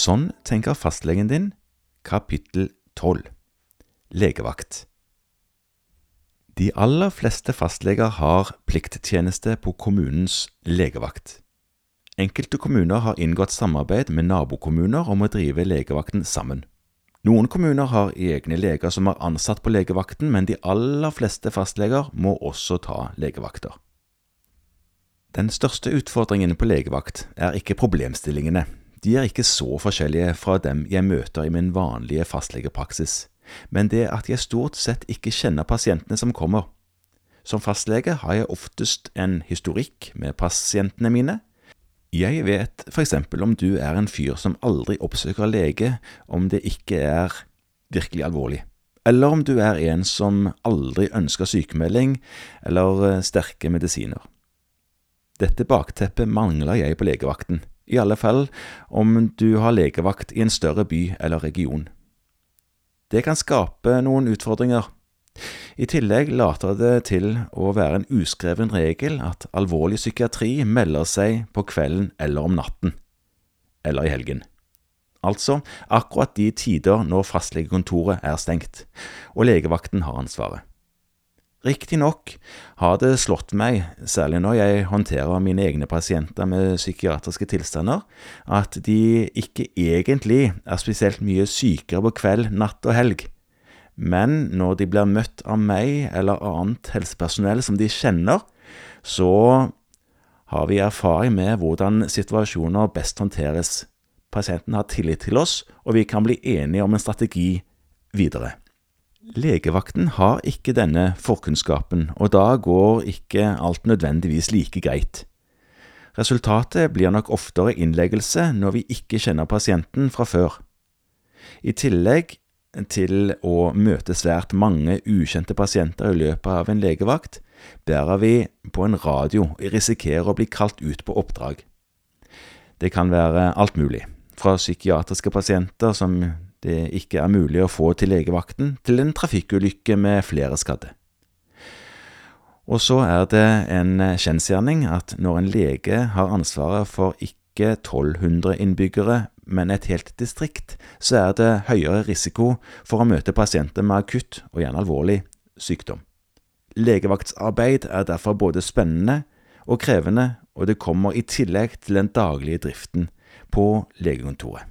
Sånn tenker fastlegen din, kapittel 12 Legevakt De aller fleste fastleger har plikttjeneste på kommunens legevakt. Enkelte kommuner har inngått samarbeid med nabokommuner om å drive legevakten sammen. Noen kommuner har egne leger som er ansatt på legevakten, men de aller fleste fastleger må også ta legevakter. Den største utfordringen på legevakt er ikke problemstillingene, de er ikke så forskjellige fra dem jeg møter i min vanlige fastlegepraksis, men det at jeg stort sett ikke kjenner pasientene som kommer. Som fastlege har jeg oftest en historikk med pasientene mine. Jeg vet for eksempel om du er en fyr som aldri oppsøker lege om det ikke er virkelig alvorlig, eller om du er en som aldri ønsker sykemelding eller eh, sterke medisiner. Dette bakteppet mangler jeg på legevakten i alle fall om du har legevakt i en større by eller region. Det kan skape noen utfordringer. I tillegg later det til å være en uskreven regel at alvorlig psykiatri melder seg på kvelden eller om natten, eller i helgen. Altså akkurat de tider når fastlegekontoret er stengt, og legevakten har ansvaret. Riktignok har det slått meg, særlig når jeg håndterer mine egne pasienter med psykiatriske tilstander, at de ikke egentlig er spesielt mye sykere på kveld, natt og helg. Men når de blir møtt av meg eller annet helsepersonell som de kjenner, så har vi erfaring med hvordan situasjoner best håndteres. Pasienten har tillit til oss, og vi kan bli enige om en strategi videre. Legevakten har ikke denne forkunnskapen, og da går ikke alt nødvendigvis like greit. Resultatet blir nok oftere innleggelse når vi ikke kjenner pasienten fra før. I tillegg til å møte svært mange ukjente pasienter i løpet av en legevakt, bærer vi på en radio og risikerer å bli kalt ut på oppdrag. Det kan være alt mulig, fra psykiatriske pasienter som det ikke er mulig å få til legevakten, til en trafikkulykke med flere skadde. Og så er det en kjensgjerning at når en lege har ansvaret for ikke 1200 innbyggere, men et helt distrikt, så er det høyere risiko for å møte pasienter med akutt og gjerne alvorlig sykdom. Legevaktsarbeid er derfor både spennende og krevende, og det kommer i tillegg til den daglige driften på legekontoret.